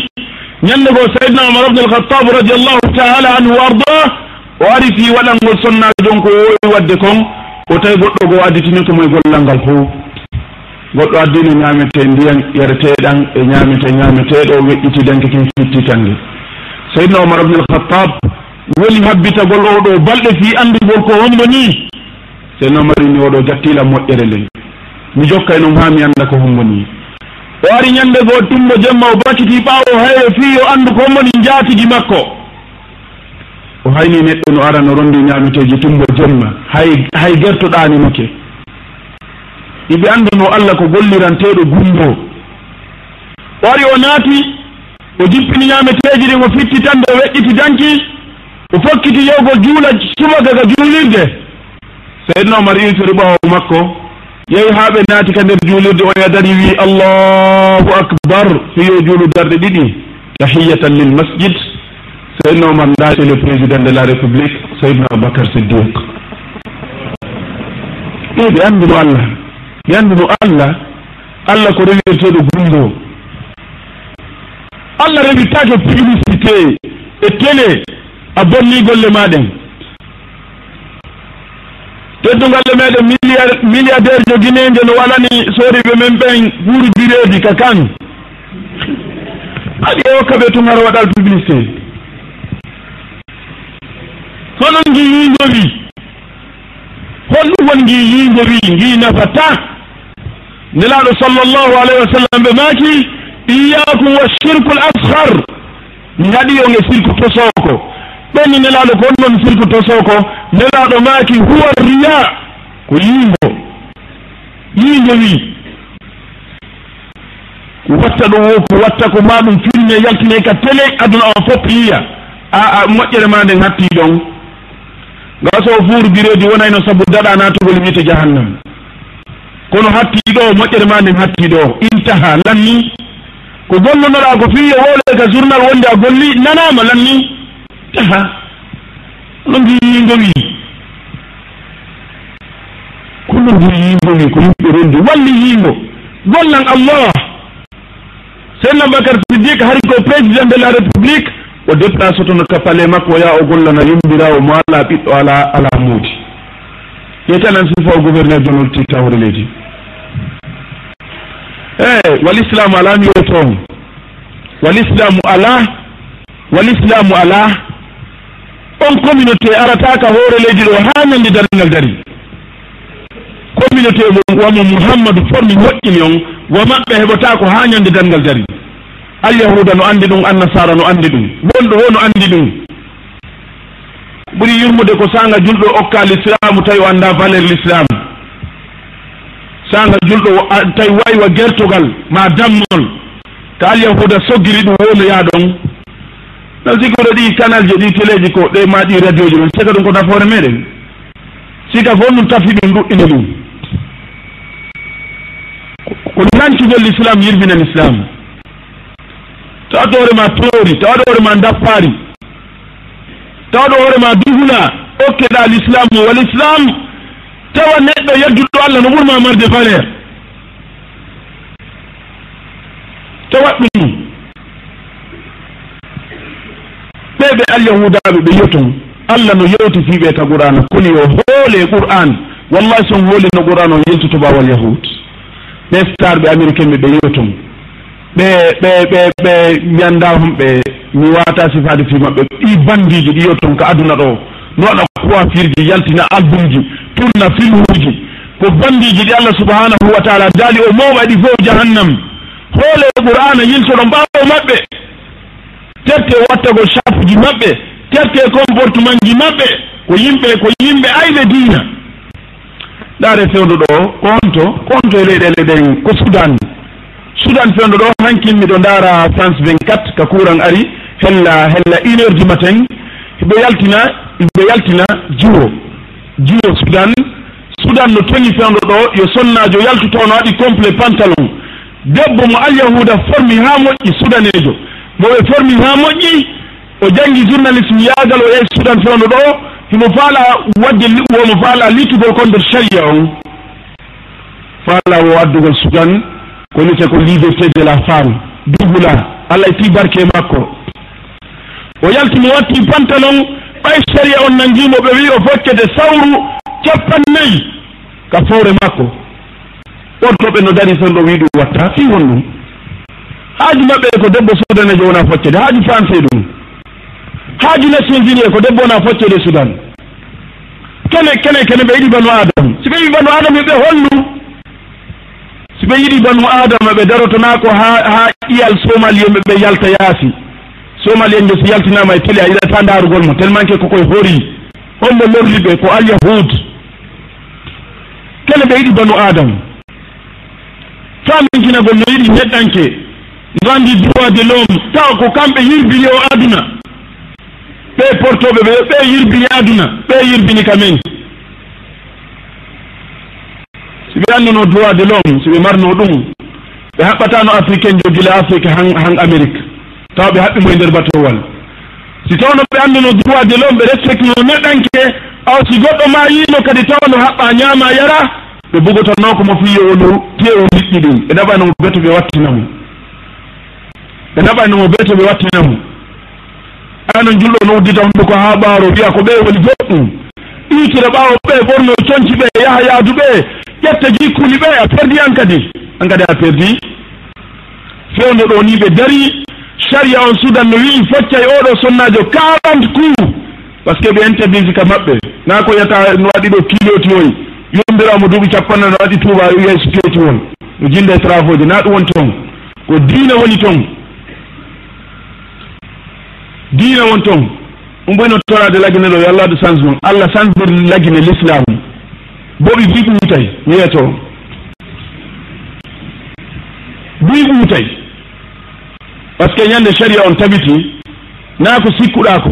Ñande goo seydna omar abdul khatab radiallahu taala anhu wa arda. O ari fi waɗalngol sonnajo on ko wowi wadde kon. O tawi goɗɗo goo additini ko moye gollal ngal fof goɗɗo addino ñaamete ndiyan yareteɗan e ñaamete ñaameteɗo o weƴƴitidanke ken kittitange seydna omar abne alhatab woni habbitagol oɗo balɗe fi andugol ko wonɗo ni seydna omar ini oɗo jattila moƴƴere nden mi jokkay noon ha mi anda ko hombo ni o ari ñande goo timmo jemma o bakiti ɓawo haye fi o andu ko homboni jaatigi makko. O hayni neɗɗo no ara no rondi ñaameteji timmo jemma. Hay hay gertoɗanimake yoɓe annduno allah ko golliranteɗo gumbo. O ari o naati o jippini ñameteji ɗin o fitti tan de o weƴƴiti danki o fokkiti yewgo juula subaka ka juulirde. Seydna omar iwtori ɓawo makko yehi ha ɓe naati ka nder juulirde o yadari wi allahu akbar. Fiyo juulu darɗe ɗiɗi tahiyatan lil masjid. Seydna omar ndaati le président de la république seydna aboubacar siddiq. Ɗi ɓe anndino allah. yanduno allah allah ko rewirteɗo gungo allah rewirtake publicité e télé a bonni golle maɗen teddugalle meɗen milliardaire joguineje no walani soriɓe men ɓen guurodireji ka kan. Aɗi e hokkaɓe tun hara waɗal publicité. Honon ngi yigowi honɗum won ngi yigowi ngi nafata? nelaɗo sallllahu alayhi wa sallam ɓe maaki iyakum wa shirku l ashar gaɗiyo e sirku tosoko. Ɓenni nelaɗo ko on noon sirku tosoko. Nelaɗo maaki huwa riya. Ko yiingo. Yiingo wii watta ɗo wo ko watta ko ma ɗum filme yaltine ka télé aduna o fof yiya. A a moƴƴere ma nden hatti ɗon. Gaso fuuru biredi wonayno sabu daɗa natugol wiyete jahannam. kono hattiɗo o moƴƴere ma nden hattiɗo o intaha lanni. Ko gollonoɗa ko fi e wowle ka journal wonde a golli nanama lanni. Taha no mbiyi gowi kullu mbiyi gowi ko yimɓe rendi walli yingo gollan allah. Seydna bacar siddique hari ko président de la république. O déplace tono kapale makko o yaha o gollana yumbirawo mo ala ɓiɗɗo ala ala muudi yeytanan sifa o gouverneur donol ti tawre leydi. Eh, eyi walislamu ala mi yo toon walislamu ala walislamu ala. On communauté arataka hoore leydi ɗo ha nandi darngal dari. Communauté wamo mouhammadou formi moƴƴini on wo maɓɓe heɓata ko ha ñande darngal dari. Alyahuda no andi ɗum annasara no andi ɗum. Wonɗo ho no andi ɗum. Ɓuuri yurmude ko sanga julɗo okka l'islamu tawi o anda valeur l'islamu sanga julɗo tawi waywa gertogal ma dammol. Ta alyahuda soggiri ɗum wonoya ɗon no oɗo ɗi canal je ɗi téléji ko ɗe ma ɗi radio ji ɗon sika ɗum ko nafoore meɗen. Sika fof ɗum tafi ɗum ɗuɗɗini ɗum. Ko nancugol l'islam yirmina l'islam. Tawa ɗo hoore ma toori tawa ɗo hoore ma dappaari tawa ɗo hoore ma duhula okkeɗa l'islam wal islam. tawa neɗɗo yadduɗo allah no ɓurma marde valeur tawat ɗum ɓe ɓe alyahudaɓe ɓe yeton allah no yewti fiɓe ka e qur'ana koni o hoole e qur'an. Wallahi son hooli no qur'an o yeltoto bawal yahud ɓe star ɓe américain ɓe ɓe yewton ɓe ɓe ɓe ɓe ñanda homɓe mi wata sifade fi maɓɓe. Ɗi bandiji ɗi yewton ko aduna ɗo. No waɗa coiffure yaltina album ji. tunna filhuji ko bandiji ɗi allah subhanahu wa taala daali o mawɓa ɗi fof jahannam. Hoole qur'ana yiltoɗo mbawo maɓɓe. Terte wattagol chapuji maɓɓe. Terte e comportement ji maɓɓe. Ko yimɓe ko yimɓe ayɓe diina. Ɗaare fewndo ɗo ko honto ko honto e leyɗele ɗen ko sudan. Sudan fewndo ɗo hankin miɗo ndaara france 24 ka courant ari hella hella une heure du matin. Ɓe yaltina ɓe yaltina juuro jiwo sudan. Sudan no toñi fewdo ɗo yo sonnajo yaltuto no waɗi complet pantalon debbo mo alyahuda formi ha moƴƴi sudanejo mo ɓe formi ha moƴƴi o janggi journalisme yaagal o yehi sudan fewdo ɗo himo faala wadde womo faala littugol kon nder sharia on. Faala o addugol sudan ko wiyete ko liberté de la femme. Dugula allah e ti barke makko. O yaltimo watti pantalon ɓay saria on nangimo ɓe wi o foccete sawru capannayyi ka fowre makko wontoɓe no dari ton ɗo wi ɗum watta fi won ɗum. Haaju maɓɓe ko debbo sudanejo wona foccede haaju français ɗum. Haaju nations unie ko debbo wona foccede sudan. Kene kene kene ɓe yiɗi banu adam si ɓe yiɗi banu adam ɓe hollu si ɓe yiɗi banu adama ɓe darotona ko ha ha ƴiyal somal ɓe ɓe yalta yaasi. somali'en jo si yaltinama e télé a yiɗata darugol mo. Tellement que kokoye hoori. On ɓe lorli ko alyahud. Kala ɓe yiɗi banu adam faminkinagol no yiɗi neɗɗanke rendi droit de l'homme. Tawa ko kamɓe yirbini o aduna. Ɓe portoɓe ɓe ɓe yirbini aduna. Ɓe yirbini kamen. So ɓe anduno droit de l'homme so ɓe marno ɗum ɓe haɓɓatano africain jo gila afrique han han amérique taw ɓe haɓɓimo e nder batowal. Si tawno ɓe anduno droit de l'homme ɓe respecte no neɗɗanke aw si goɗɗo ma yino kadi tawno haɓɓa ñaama yara ɓe bogotanno ko mo fiyo ono te o liƴƴi ɗum. Ɓe naɓanomo beto ɓe wattina mo. Ɓe naɓanomo beto ɓe wattina mo. Anon julɗo no uddita hunde ko ha ɓaaro wiya ko ɓe woni goɗɗum. Ɗiitira ɓaawo ɓe ɓorno conci ɓe yaha yaadu ɓe ƴetta jikkuli ɓe a perdi an kadi. An kadi a perdi. Fewde ɗo ni ɓe dari saria on sudan no wii foccay oɗo sonnajo quarante coup par ce que ɓe interdise ka maɓɓe. Na ko yata no waɗi ɗo kiloti woyi yombiramo duuɓi capanna no waɗi tuuba wiya siteti won. No jinde e trafoje na ɗum woni toon. Ko diina woni toon. Diina won toon. Ɗum ɓoyno torade lagine ɗo yo allah allahde changement allah changdir lagine l'islam. Boɓi bi ɓuutay wiyeto buy ɓuutay par ce que ñande sharia on tabiti naa ko sikkuɗaa ko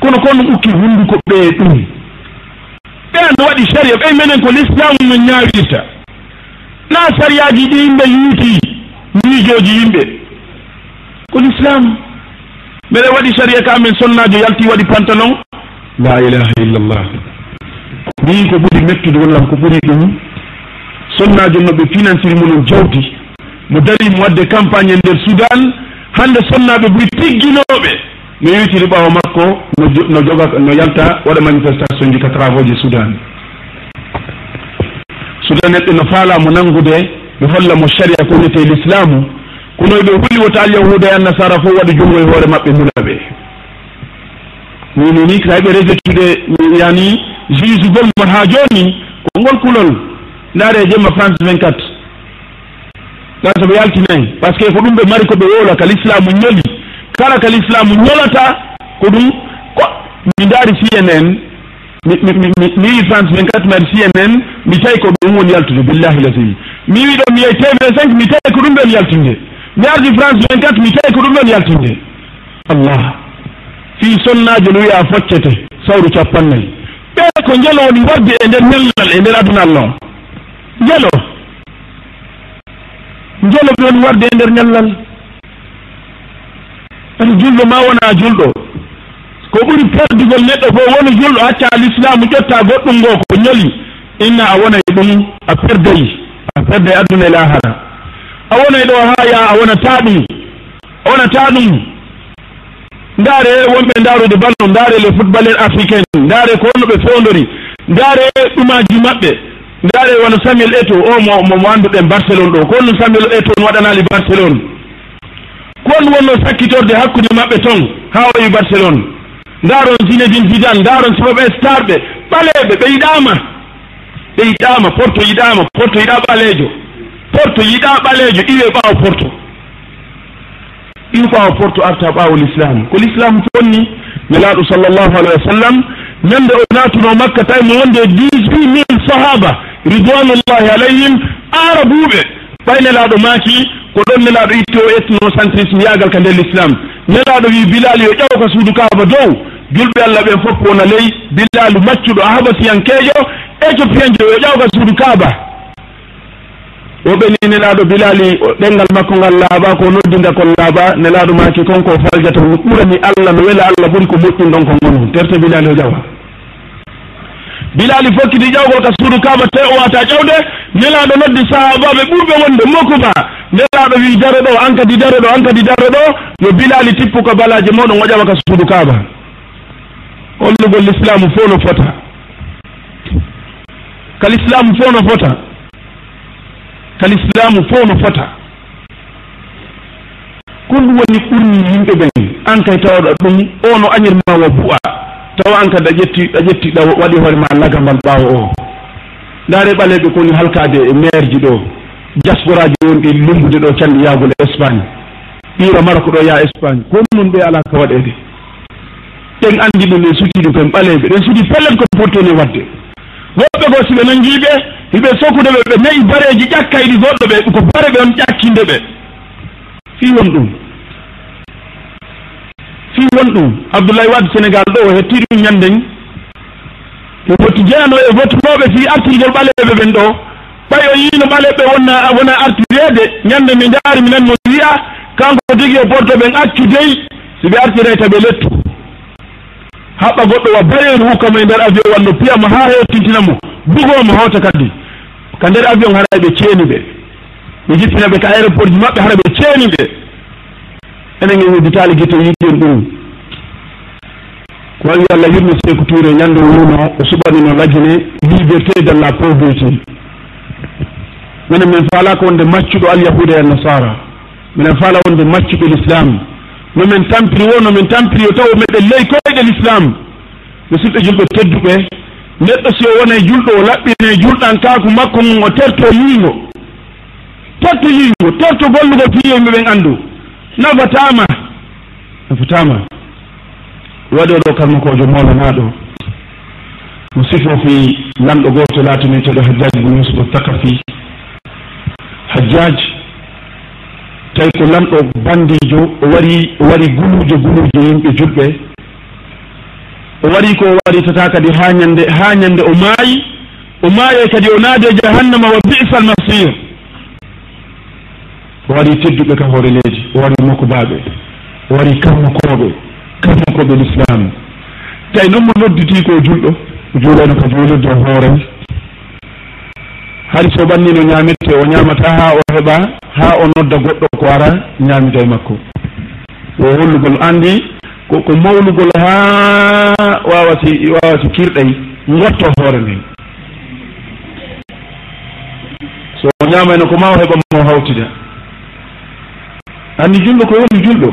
kono kon ukki hunnduko ɓe ɗum. Ɓen waɗi sharia ɓey menen ko l'islam no ñaawirta. Naa sariyaji ɗi yimɓe yiiti miijooji yimɓe. Ko l'islam. Mbeɗe waɗi saria ka amen sonnaajo yaltii waɗi pantalon. La ilaha illallah. Min ko ɓuri mettude wallam ko ɓuri ɗum. Sonnaajo no ɓe financiri munon jawdi. mo dari mo wadde campagne e nder soudan hande sonnaɓe ɓuri tigginoɓe mi yewtiri ɓawa makko no joga no yalta waɗa manifestation ji ka travaux ji soudan soudan neɗɗo no faalamo nangude ɓe holla mo sharia ko wiyete l'islamu kono ɓe hulli wota alyahuda e annasara fof waɗa junngo e hoore maɓɓe mula ɓe minini tawi ɓe rejetude yani juge gol ha joni ko ngol kulol ndaare e jemma france 24 ɓay so ɓe yaltinayi par ce que ko ɗum ɓe mari ko ɓe wola kal islamu ñoli. Kala ka l'islamu ñolata ko ɗum ko mi ndaari cnn mi wi france 24 ari cnn mi tawi ko ɗum woni yaltude billahi lasi mi wi ɗo mi yeyi tv 5 mi tawi ko ɗum ɓen yaltinde mi ardi france 24 mi tawi ko ɗum ɓen yaltinde allah fi sonnaji no wiya foccete sawru capannayyi ɓe ko njelo woni warde e nder mellal e nder aduna allah. O njelo. njelo ɗon warde e nder ñallal tan julɗo ma wona julɗo. Ko ɓuri perdugol neɗɗo fof wona julɗo hacca l'islamu ƴotta goɗɗum ngo ko ñoli. Inna a wonay ɗum a perdayi a perday aduna e lahara. A wonay ɗo ha ya a wonata ɗum a wonata ɗum. Ndaare wonɓe ndaarude ballon ndaare le footballeur africain ndaare ko wonno ɓe fewdori ndaare ɗumaji maɓɓe. ndaare wono samuel eto o mo mo annduɗen barcelone ɗo. Ko on samuel eto n waɗanali barcelone? Ko on wonno sakkitorde hakkude maɓɓe ton ha wayi barcelone? Ndaaron zinedine vidan ndaaron sibaɓe starɓe ɓaleɓe ɓe yiɗama ɓe yiɗama porto yiɗama porto yiɗa ɓalejo porto yiɗa ɓalejo iwe ɓaawo porto. Iwe ɓaawo porto arta ɓaawo l'islam. Ko l'islam fonni nelaaɗo sallllahu alayhi wa sallam ñannde o natuno makka tawi mo wonde dix huit mille sahaba ridwanullahi alayhim arabuɓe ɓay nelaɗo maaki ko ɗon nelaɗo itti o ethnocentrisme yagal ka nder l'islam. Nelaɗo wi bilal yo ƴaw ka suudu kaaba dow. Julɓe allah ɓen fof wona ley bilalu maccuɗo habasiyankejo éthiopienjo yo ƴaw ka suudu kaaba. O ɓeni nelaɗo bilali ɗengal makko ngal laaɓa ko noddinda kon laaɓa nelaɗo maaki konko faljata ɓurani allah no wela allah ɓuri ko moƴƴin ɗon ko gonɗum terte bilali o ƴawa. bilali fokkiti ƴawgol ka suudu kaba te o wata ƴawde nelaɗo noddi sahabaɓe ɓurɓe wonde mokuba nelaɗo wi dare ɗo an kadi dare ɗo an kadi dare ɗo. Yo bilali tippu ko balaji mawɗo ƴawa ka suudu kaba hollugol l'islamu fo no fota. Kal islamu fof no fota. Kal islamu fof no fota. Kon ɗum woni ɓurni yimɓe ɓen. An kay tawaɗa ɗum o no añirma wo bu'a. tawa an kadi a ƴetti a ƴetti ɗa waɗi hoore ma laga ngal ɓaawo o ndaare ɓaleɓe kowoni halkade e maire ji ɗo diasporaji woni ɗi lumbude ɗo canɗi yaagol espagne. Ɓiira maroko ɗo yaha espagne. Kon noon ɓe ala ka waɗede ɗen anndi ɗum en sutii ɗum koyen ɓaleeɓe. Ɗen sutii pellet ko pottoni wadde woɓɓe goo si ɓe njiiɓe hiɓe sokkude ɓe ɓe nayi bareji ƴakka iɗi goɗɗo ɓe ko bare ɓe on ƴakkinde ɓe. Fii won ɗum. fi won ɗum abdoulaye wade sénégal ɗo o hetti ɗum ñanden. Yo wotti jeyano e wottunoɓe fi artirgol ɓaleɓe ɓen ɗo. Ɓay o yino ɓaleɓe wonna wona artirede ñande nde jaari minen no wiya kanko jogui o porto ɓen accu dey si ɓe artire taɓe lettu. Haɓɓa goɗɗo wa bayeru hukkamo e nder avion wanno piyamo ha hewtintinamo bugomo hawta kadi. Ka nder avion haɗa ɓe ceeni ɓe ɓe jippina ɓe ka aéroport ji maɓɓe haɗa ɓe ceeni ɓe enen gen heddi taaliki to yiɗen ɗum. Ko wawi allah yurno seyko touré ñande wuno e o suɓanino lajine liberté de la pauvreté. Minen min faala ko wonde maccuɗo alyahuda e nasara minen faala wonde maccuɗo l'islam. Nomin tampiri wo nomin tampiri o taw meɗen ley koyɗe l'islam. Musidɓe julɓe tedduɓe neɗɗo si o wona julɗo o laɓɓine julɗan kaku makko mum o terto yiingo terto yiingo terto gollugo fiyo ɓen anndu nafatama. Nafatama. Waɗi oɗo kanko kojo molanaɗo mo sifo fi lamɗo goto latiniteɗo hajjaji bo yusuf takafi hajjaji tawi ko lamɗo bandijo o wari o wari gulujo gulujo yimɓe julɓe. O wari ko waritata kadi ha ñande ha ñande o maayi o maaye kadi o naade jahannama wa bisa almasir o wari tedduɓe ka e hooreneji o wari makkubaɓe o wari kammakoɓe kammakoɓe l'islam. Tawi noon mo nodditi ko julɗo juuɗano ka juulirde o hoorani hay so ɓannino ñaamirte o ñamata ha o heɓa ha o nodda goɗɗo ko ara ñaamita e makko. O hollugol anndi koko mawlugol ha wawati wawati kirɗay gotto hoore nden so o ñaamayno ko ma o heɓa mo hawtida. anndi julɗo ko woni julɗo.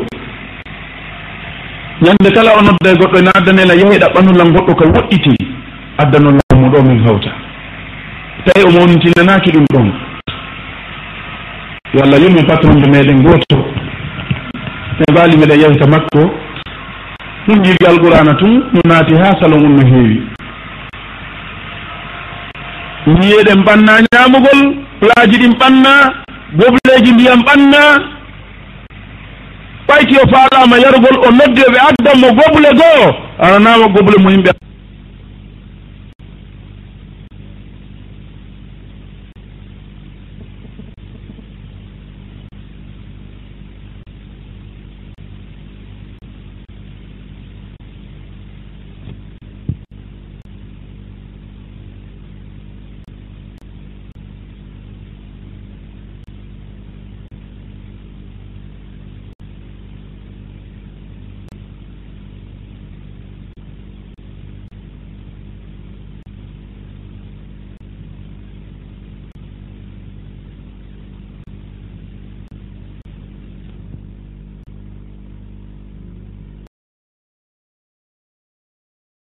Ñande kala o nodda e goɗɗo ene addanela yehe ɗaɓɓanulla goɗɗo ko woɗɗiti addanulla mo ɗo min hawta. Tawi o mawnintinanaki ɗum ɗon. Yo allah yurmi patronde meɗen goto e mbaali meɗen yewta makko ɗum jirgi alqur'ana tun no naati ha salon um no heewi. Yiyeɗen ɓanna ñamugol plaji ɗin ɓanna gobleji ndiyam ɓanna ɓayti o faalama yarugol o noddi o ɓe addanmo goble goo. Aranama goble mo yimɓe